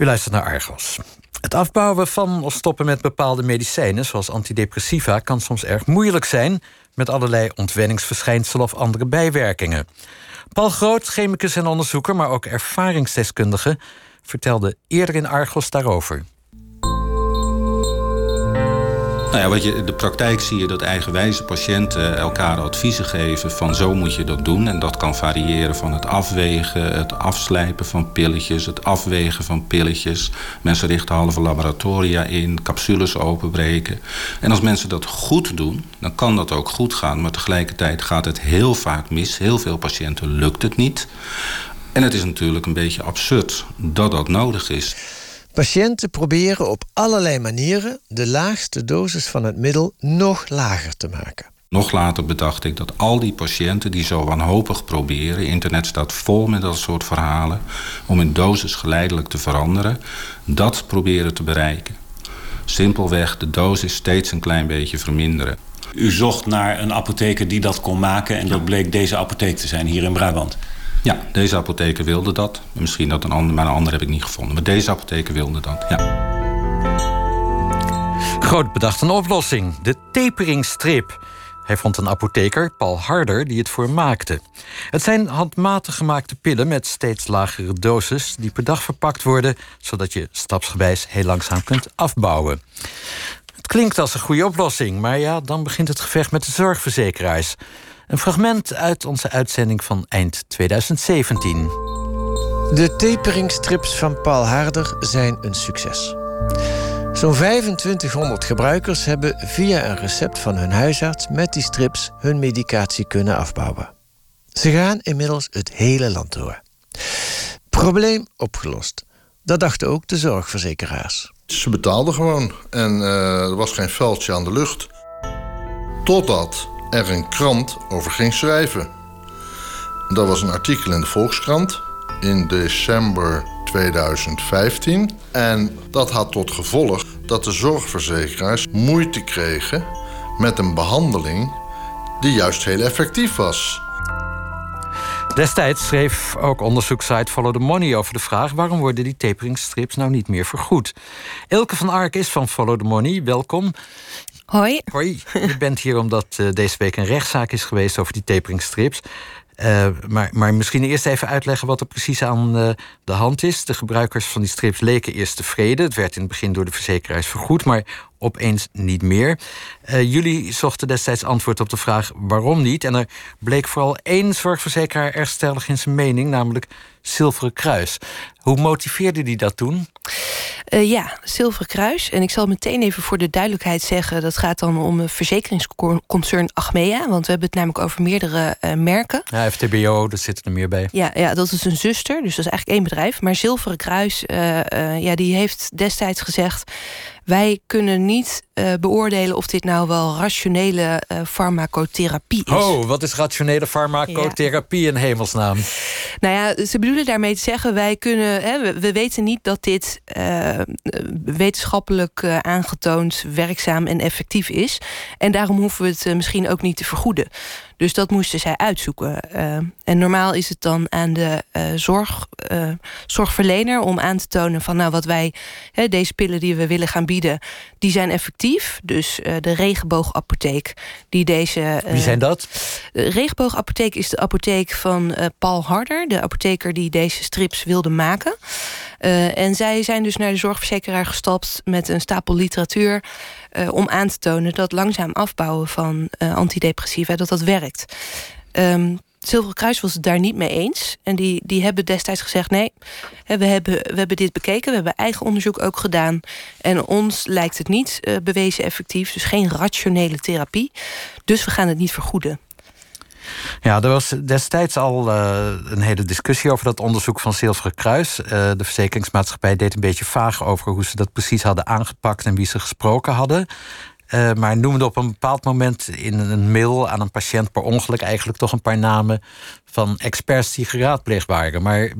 U luistert naar Argos. Het afbouwen van of stoppen met bepaalde medicijnen, zoals antidepressiva, kan soms erg moeilijk zijn met allerlei ontwenningsverschijnselen of andere bijwerkingen. Paul Groot, chemicus en onderzoeker, maar ook ervaringsdeskundige, vertelde eerder in Argos daarover. Nou ja, wat je, in de praktijk zie je dat eigenwijze patiënten elkaar adviezen geven van zo moet je dat doen. En dat kan variëren van het afwegen, het afslijpen van pilletjes, het afwegen van pilletjes. Mensen richten halve laboratoria in, capsules openbreken. En als mensen dat goed doen, dan kan dat ook goed gaan. Maar tegelijkertijd gaat het heel vaak mis. Heel veel patiënten lukt het niet. En het is natuurlijk een beetje absurd dat dat nodig is. Patiënten proberen op allerlei manieren de laagste dosis van het middel nog lager te maken. Nog later bedacht ik dat al die patiënten die zo wanhopig proberen, internet staat vol met dat soort verhalen, om hun dosis geleidelijk te veranderen, dat proberen te bereiken. Simpelweg de dosis steeds een klein beetje verminderen. U zocht naar een apotheker die dat kon maken en dat bleek deze apotheek te zijn hier in Brabant. Ja, deze apotheker wilde dat. Misschien dat een ander, maar een ander heb ik niet gevonden. Maar deze apotheker wilde dat, ja. Groot bedacht een oplossing. De taperingstrip. Hij vond een apotheker, Paul Harder, die het voor maakte. Het zijn handmatig gemaakte pillen met steeds lagere doses... die per dag verpakt worden, zodat je stapsgewijs heel langzaam kunt afbouwen. Het klinkt als een goede oplossing, maar ja, dan begint het gevecht met de zorgverzekeraars. Een fragment uit onze uitzending van eind 2017. De taperingstrips van Paul Harder zijn een succes. Zo'n 2500 gebruikers hebben via een recept van hun huisarts met die strips hun medicatie kunnen afbouwen. Ze gaan inmiddels het hele land door. Probleem opgelost. Dat dachten ook de zorgverzekeraars. Ze betaalden gewoon en uh, er was geen veldje aan de lucht. Totdat er een krant over ging schrijven. Dat was een artikel in de Volkskrant in december 2015. En dat had tot gevolg dat de zorgverzekeraars moeite kregen met een behandeling die juist heel effectief was. Destijds schreef ook onderzoekssite Follow the Money over de vraag... waarom worden die taperingstrips nou niet meer vergoed? Elke van Ark is van Follow the Money, welkom. Hoi. Hoi, je bent hier omdat uh, deze week een rechtszaak is geweest over die taperingstrips. Uh, maar, maar misschien eerst even uitleggen wat er precies aan uh, de hand is. De gebruikers van die strips leken eerst tevreden. Het werd in het begin door de verzekeraars vergoed, maar opeens niet meer. Jullie zochten destijds antwoord op de vraag waarom niet. En er bleek vooral één zorgverzekeraar erg stellig in zijn mening, namelijk Zilveren Kruis. Hoe motiveerde die dat toen? Uh, ja, Zilveren Kruis. En ik zal meteen even voor de duidelijkheid zeggen... dat gaat dan om een verzekeringsconcern Achmea. Want we hebben het namelijk over meerdere uh, merken. Ja, FTBO, dat zit er meer bij. Ja, ja, dat is een zuster, dus dat is eigenlijk één bedrijf. Maar Zilveren Kruis, uh, ja, die heeft destijds gezegd... Wij kunnen niet uh, beoordelen of dit nou wel rationele uh, farmacotherapie is. Oh, wat is rationele farmacotherapie ja. in hemelsnaam? Nou ja, ze bedoelen daarmee te zeggen: wij kunnen, hè, we, we, weten niet dat dit uh, wetenschappelijk aangetoond werkzaam en effectief is. En daarom hoeven we het misschien ook niet te vergoeden. Dus dat moesten zij uitzoeken. Uh, en normaal is het dan aan de uh, zorg, uh, zorgverlener om aan te tonen van nou wat wij, hè, deze pillen die we willen gaan bieden, die zijn effectief. Dus de regenboogapotheek die deze. Wie zijn dat? De regenboogapotheek is de apotheek van Paul Harder, de apotheker die deze strips wilde maken. En zij zijn dus naar de zorgverzekeraar gestapt met een stapel literatuur. Uh, om aan te tonen dat langzaam afbouwen van uh, antidepressiva dat dat werkt. Um, Zilveren Kruis was het daar niet mee eens. En die, die hebben destijds gezegd: nee, we hebben, we hebben dit bekeken. We hebben eigen onderzoek ook gedaan. En ons lijkt het niet bewezen effectief. Dus geen rationele therapie. Dus we gaan het niet vergoeden. Ja, er was destijds al uh, een hele discussie over dat onderzoek van Zilveren Kruis. Uh, de verzekeringsmaatschappij deed een beetje vaag over hoe ze dat precies hadden aangepakt en wie ze gesproken hadden. Uh, maar noemde op een bepaald moment in een mail aan een patiënt per ongeluk eigenlijk toch een paar namen van experts die geraadpleegd waren. Maar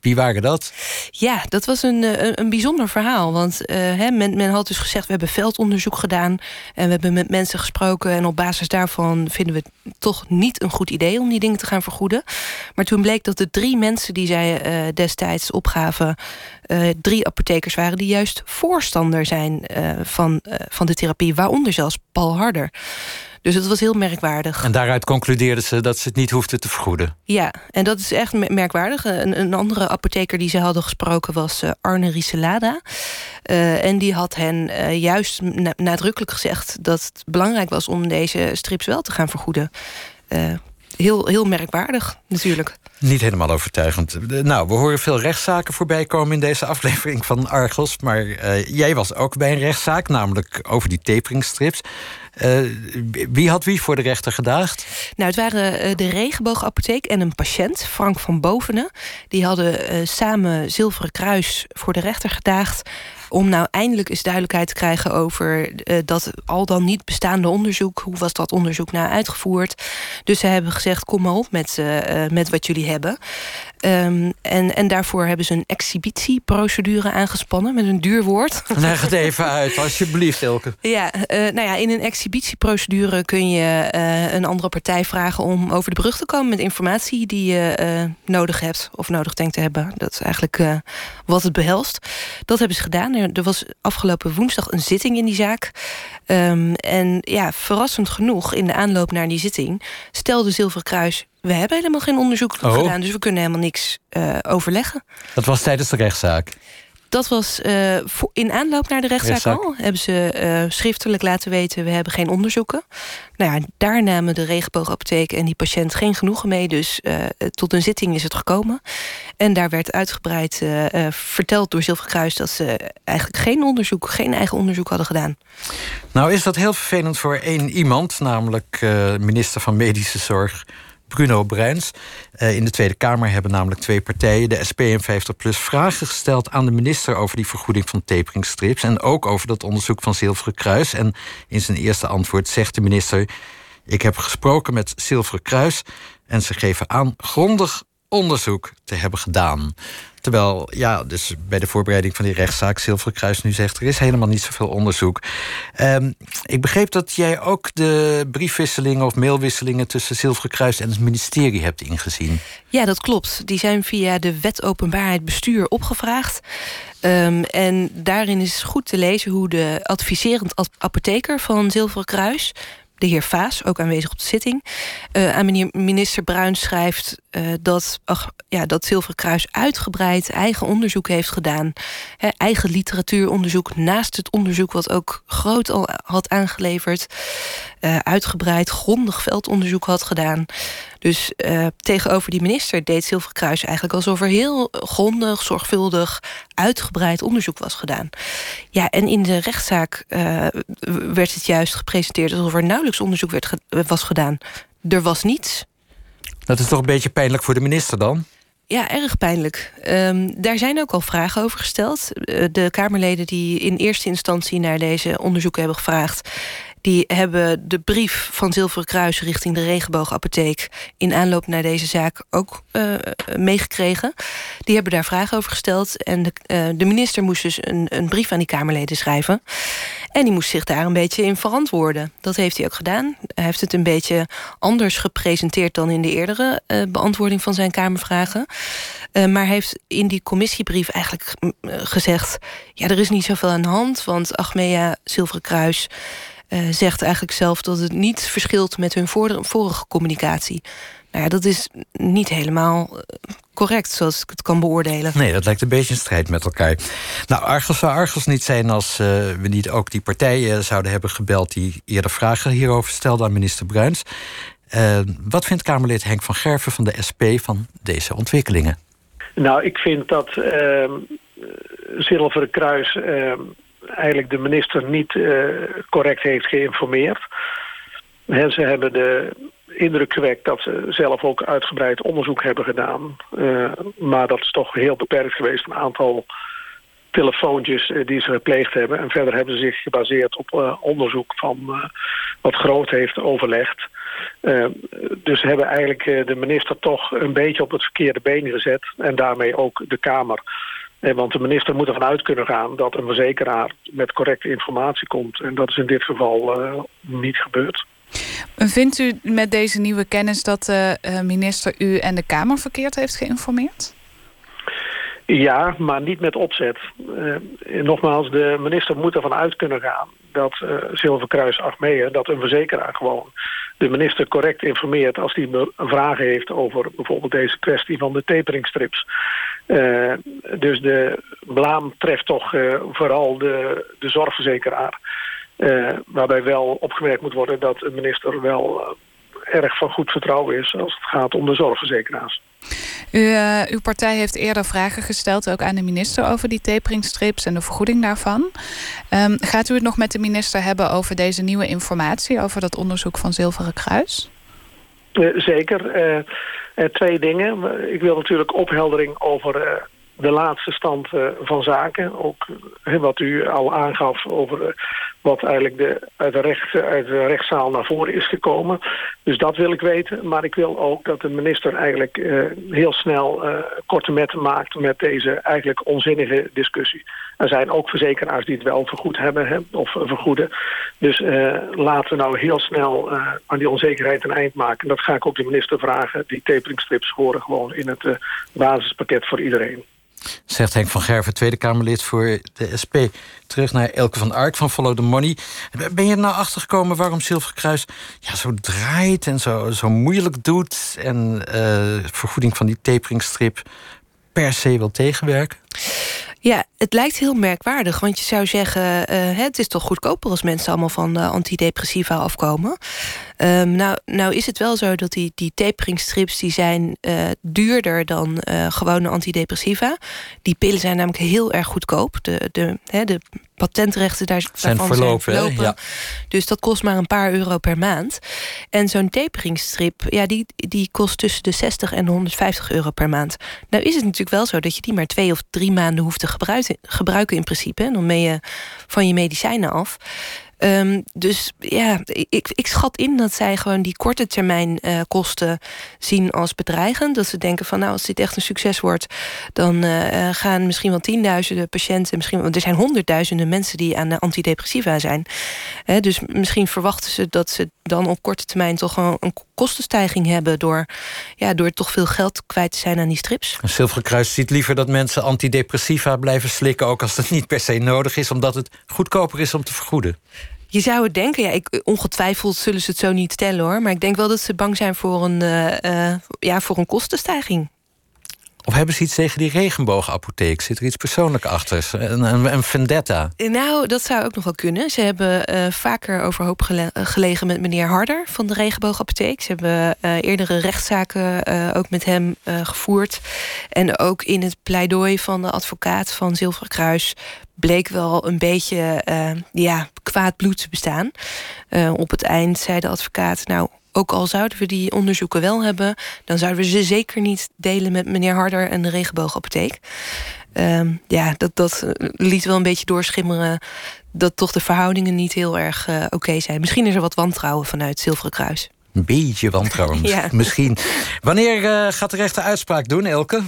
wie waren dat? Ja, dat was een, een, een bijzonder verhaal. Want uh, men, men had dus gezegd: we hebben veldonderzoek gedaan. En we hebben met mensen gesproken. En op basis daarvan vinden we het toch niet een goed idee om die dingen te gaan vergoeden. Maar toen bleek dat de drie mensen die zij uh, destijds opgaven. Drie apothekers waren die juist voorstander zijn van, van de therapie. Waaronder zelfs Paul Harder. Dus het was heel merkwaardig. En daaruit concludeerden ze dat ze het niet hoefden te vergoeden. Ja, en dat is echt merkwaardig. Een, een andere apotheker die ze hadden gesproken was uh, Arne Rieselada. Uh, en die had hen uh, juist nadrukkelijk gezegd dat het belangrijk was om deze strips wel te gaan vergoeden. heel, heel merkwaardig, natuurlijk. Niet helemaal overtuigend. Nou, we horen veel rechtszaken voorbij komen in deze aflevering van Argos. Maar jij was ook bij een rechtszaak, namelijk over die taperingstrips. Uh, wie had wie voor de rechter gedaagd? Nou, het waren uh, de Regenboogapotheek en een patiënt, Frank van Bovenen. Die hadden uh, samen Zilveren Kruis voor de rechter gedaagd om nou eindelijk eens duidelijkheid te krijgen over dat al dan niet bestaande onderzoek. Hoe was dat onderzoek nou uitgevoerd? Dus ze hebben gezegd: kom maar op met, met wat jullie hebben. Um, en, en daarvoor hebben ze een exhibitieprocedure aangespannen met een duur woord. Leg het even uit, alsjeblieft, Elke. Ja, uh, nou ja, in een exhibitieprocedure kun je uh, een andere partij vragen om over de brug te komen met informatie die je uh, nodig hebt of nodig denkt te hebben. Dat is eigenlijk wat het behelst. Dat hebben ze gedaan. Er was afgelopen woensdag een zitting in die zaak. Um, en ja, verrassend genoeg, in de aanloop naar die zitting stelde Zilveren Kruis we hebben helemaal geen onderzoek oh. gedaan, dus we kunnen helemaal niks uh, overleggen. Dat was tijdens de rechtszaak? Dat was uh, in aanloop naar de rechtszaak, rechtszaak. al. Hebben ze uh, schriftelijk laten weten, we hebben geen onderzoeken. Nou ja, daar namen de regenboogapotheek en die patiënt geen genoegen mee. Dus uh, tot een zitting is het gekomen. En daar werd uitgebreid verteld door Zilveren Kruis... dat ze eigenlijk geen onderzoek, geen eigen onderzoek hadden gedaan. Nou is dat heel vervelend voor één iemand, namelijk minister van Medische Zorg... Bruno Bruins. Uh, in de Tweede Kamer hebben namelijk twee partijen, de SP en 50PLUS, vragen gesteld aan de minister over die vergoeding van taperingstrips. En ook over dat onderzoek van Zilveren Kruis. En in zijn eerste antwoord zegt de minister: Ik heb gesproken met Zilveren Kruis en ze geven aan grondig onderzoek te hebben gedaan. Terwijl, ja, dus bij de voorbereiding van die rechtszaak Zilveren Kruis nu zegt... er is helemaal niet zoveel onderzoek. Um, ik begreep dat jij ook de briefwisselingen of mailwisselingen... tussen Zilveren Kruis en het ministerie hebt ingezien. Ja, dat klopt. Die zijn via de wet openbaarheid bestuur opgevraagd. Um, en daarin is goed te lezen hoe de adviserend apotheker van Zilveren Kruis de heer Vaas, ook aanwezig op de zitting, uh, aan meneer minister Bruin schrijft uh, dat, ach, ja, dat Zilveren Kruis uitgebreid eigen onderzoek heeft gedaan. Eigen literatuuronderzoek naast het onderzoek wat ook groot al had aangeleverd. Uh, uitgebreid, grondig veldonderzoek had gedaan. Dus uh, tegenover die minister deed Zilveren Kruis eigenlijk alsof er heel grondig, zorgvuldig, uitgebreid onderzoek was gedaan. Ja, en in de rechtszaak werd het juist gepresenteerd alsof er nauwelijks onderzoek werd was gedaan. Er was niets. Dat is toch een beetje pijnlijk voor de minister dan? Ja, erg pijnlijk. Um, daar zijn ook al vragen over gesteld. De Kamerleden die in eerste instantie naar deze onderzoeken hebben gevraagd die hebben de brief van Zilveren Kruis richting de Regenboogapotheek in aanloop naar deze zaak ook uh, meegekregen. Die hebben daar vragen over gesteld. En de, uh, de minister moest dus een, een, brief aan die Kamerleden schrijven. En die moest zich daar een beetje in verantwoorden. Dat heeft hij ook gedaan. Hij heeft het een beetje anders gepresenteerd dan in de eerdere uh, beantwoording van zijn Kamervragen. maar heeft in die commissiebrief eigenlijk gezegd: ja, er is niet zoveel aan de hand, want Achmea Zilveren Kruis. Uh, zegt eigenlijk zelf dat het niet verschilt met hun vorige communicatie. Nou ja, dat is niet helemaal eh, correct, zoals ik het kan beoordelen. Nee, dat lijkt een beetje een strijd met elkaar. Nou, Argos zou Argos niet zijn als uh, we niet ook die partijen zouden hebben gebeld... die eerder vragen hierover stelden aan minister Bruins. Uh, wat vindt Kamerlid Henk van Gerven van de SP van deze ontwikkelingen? Nou, ik vind dat uh, Zilveren Kruis eigenlijk de minister niet uh, correct heeft geïnformeerd. He, ze hebben de indruk gewekt dat ze zelf ook uitgebreid onderzoek hebben gedaan. Uh, maar dat is toch heel beperkt geweest, een aantal telefoontjes uh, die ze gepleegd hebben. En verder hebben ze zich gebaseerd op onderzoek van wat groot heeft overlegd. Uh, dus hebben eigenlijk de minister toch een beetje op het verkeerde been gezet. En daarmee ook de Kamer. Want de minister moet ervan uit kunnen gaan dat een verzekeraar met correcte informatie komt. En dat is in dit geval niet gebeurd. Vindt u met deze nieuwe kennis dat de minister u en de Kamer verkeerd heeft geïnformeerd? Ja, maar niet met opzet. Uh, nogmaals, de minister moet ervan uit kunnen gaan dat uh, Zilverkruis Achmea, dat een verzekeraar gewoon de minister correct informeert als hij vragen heeft over bijvoorbeeld deze kwestie van de taperingstrips. Uh, dus de blaam treft toch vooral de, de zorgverzekeraar. waarbij wel opgemerkt moet worden dat de minister wel erg van goed vertrouwen is als het gaat om de zorgverzekeraars. Uh, uw partij heeft eerder vragen gesteld, ook aan de minister, over die taperingstrips en de vergoeding daarvan. Um, gaat u het nog met de minister hebben over deze nieuwe informatie, over dat onderzoek van Zilveren Kruis? Uh, zeker. Uh, twee dingen. Ik wil natuurlijk opheldering over de laatste stand van zaken. Ook wat u al aangaf over wat eigenlijk de, uit, de recht, uit de rechtszaal naar voren is gekomen. Dus dat wil ik weten. Maar ik wil ook dat de minister eigenlijk uh, heel snel uh, korte metten maakt met deze eigenlijk onzinnige discussie. Er zijn ook verzekeraars die het wel vergoed hebben of vergoeden. Dus laten we nou heel snel aan die onzekerheid een eind maken. Dat ga ik ook de minister vragen. Die taperingstrips horen gewoon in het basispakket voor iedereen. Zegt Henk van Gerven, Tweede Kamerlid voor de SP. Terug naar Elke van Ark van Follow the Money. Ben je er nou achtergekomen waarom Zilverkruis ja, zo draait en zo, zo moeilijk doet... en uh, vergoeding van die taperingstrip per se wil tegenwerken? Ja, het lijkt heel merkwaardig. Want je zou zeggen, uh, het is toch goedkoper als mensen allemaal van uh, antidepressiva afkomen. Um, nou, nou is het wel zo dat die, die taperingstrips die zijn uh, duurder dan gewone antidepressiva. Die pillen zijn namelijk heel erg goedkoop. De, de, hè, de patentrechten daar zijn verlopen. Zijn. Ja. Dus dat kost maar een paar euro per maand. En zo'n taperingstrip, ja, die, die kost tussen de 60 en 150 euro per maand. Nou is het natuurlijk wel zo dat je die maar twee of drie maanden hoeft te gebruiken, gebruiken in principe. Dan ben je van je medicijnen af. Um, dus ja, ik, ik schat in dat zij gewoon die korte termijn uh, kosten zien als bedreigend. Dat ze denken van nou, als dit echt een succes wordt, dan uh, gaan misschien wel tienduizenden patiënten, misschien er zijn honderdduizenden mensen die aan de antidepressiva zijn. Dus misschien verwachten ze dat ze dan op korte termijn toch een, een kostenstijging hebben door, ja, door toch veel geld kwijt te zijn aan die strips. Zilveren Kruis ziet liever dat mensen antidepressiva blijven slikken, ook als dat niet per se nodig is, omdat het goedkoper is om te vergoeden. Je zou het denken, ja, ik, ongetwijfeld zullen ze het zo niet stellen hoor. Maar ik denk wel dat ze bang zijn voor een, uh, uh, ja, voor een kostenstijging. Of hebben ze iets tegen die regenboogapotheek? Zit er iets persoonlijk achter? Een, een, een vendetta? Nou, dat zou ook nog wel kunnen. Ze hebben uh, vaker overhoop gele gelegen met meneer Harder van de regenboogapotheek. Ze hebben uh, eerdere rechtszaken ook met hem gevoerd. En ook in het pleidooi van de advocaat van Zilveren Kruis bleek wel een beetje ja, kwaad bloed te bestaan. op het eind zei de advocaat, nou ook al zouden we die onderzoeken wel hebben, dan zouden we ze zeker niet delen met meneer Harder en de regenboogapotheek. Um, ja, dat, dat eh, liet wel een beetje doorschimmeren dat toch de verhoudingen niet heel erg uh, oké zijn. Misschien is er wat wantrouwen vanuit Zilveren Kruis. Een beetje wantrouwen ja. misschien. Wanneer uh, gaat de rechter uitspraak doen, Elke? Uh,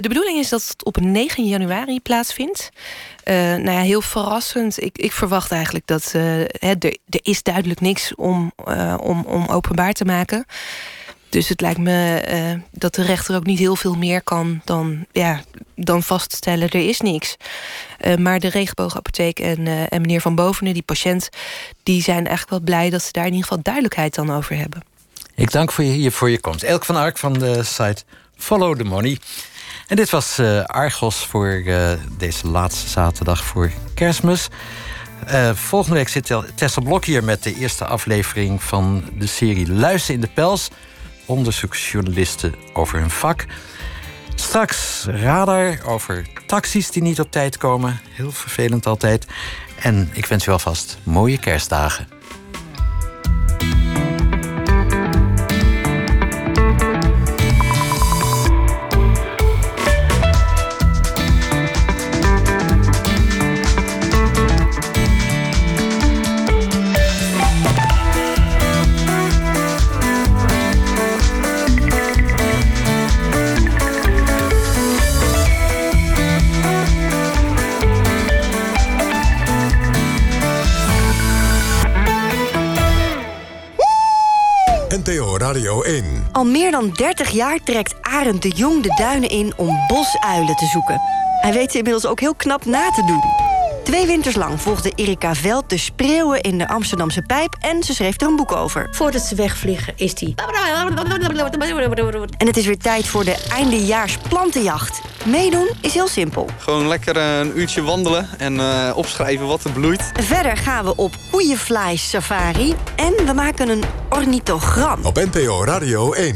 de bedoeling is dat het op 9 januari plaatsvindt. Uh, nou ja, heel verrassend. Ik, ik verwacht eigenlijk dat er, er is duidelijk niks om, om, om openbaar te maken. Dus het lijkt me dat de rechter ook niet heel veel meer kan dan, ja, dan vaststellen er is niks. maar de regenboogapotheek en, en meneer Van Bovenen, die patiënt, die zijn eigenlijk wel blij dat ze daar in ieder geval duidelijkheid dan over hebben. Ik dank voor je, hier voor je komst. Elk van Ark van de site Follow the Money. En dit was Argos voor deze laatste zaterdag voor kerstmis. Volgende week zit Tessa Blok hier met de eerste aflevering van de serie Luister in de Pels. Onderzoeksjournalisten over hun vak. Straks radar over taxis die niet op tijd komen. Heel vervelend altijd. En ik wens u alvast mooie kerstdagen. Radio 1. Al meer dan 30 jaar trekt Arend de Jong de duinen in om bosuilen te zoeken. Hij weet ze inmiddels ook heel knap na te doen. Twee winters lang volgde Erika Veld de spreeuwen in de Amsterdamse pijp... en ze schreef er een boek over. Voordat ze wegvliegen is die... En het is weer tijd voor de eindejaars plantenjacht. Meedoen is heel simpel. Gewoon lekker eh, een uurtje wandelen en uh, opschrijven wat er bloeit. Verder gaan we op koeienfly safari en we maken een ornitogram. Op NPO Radio 1.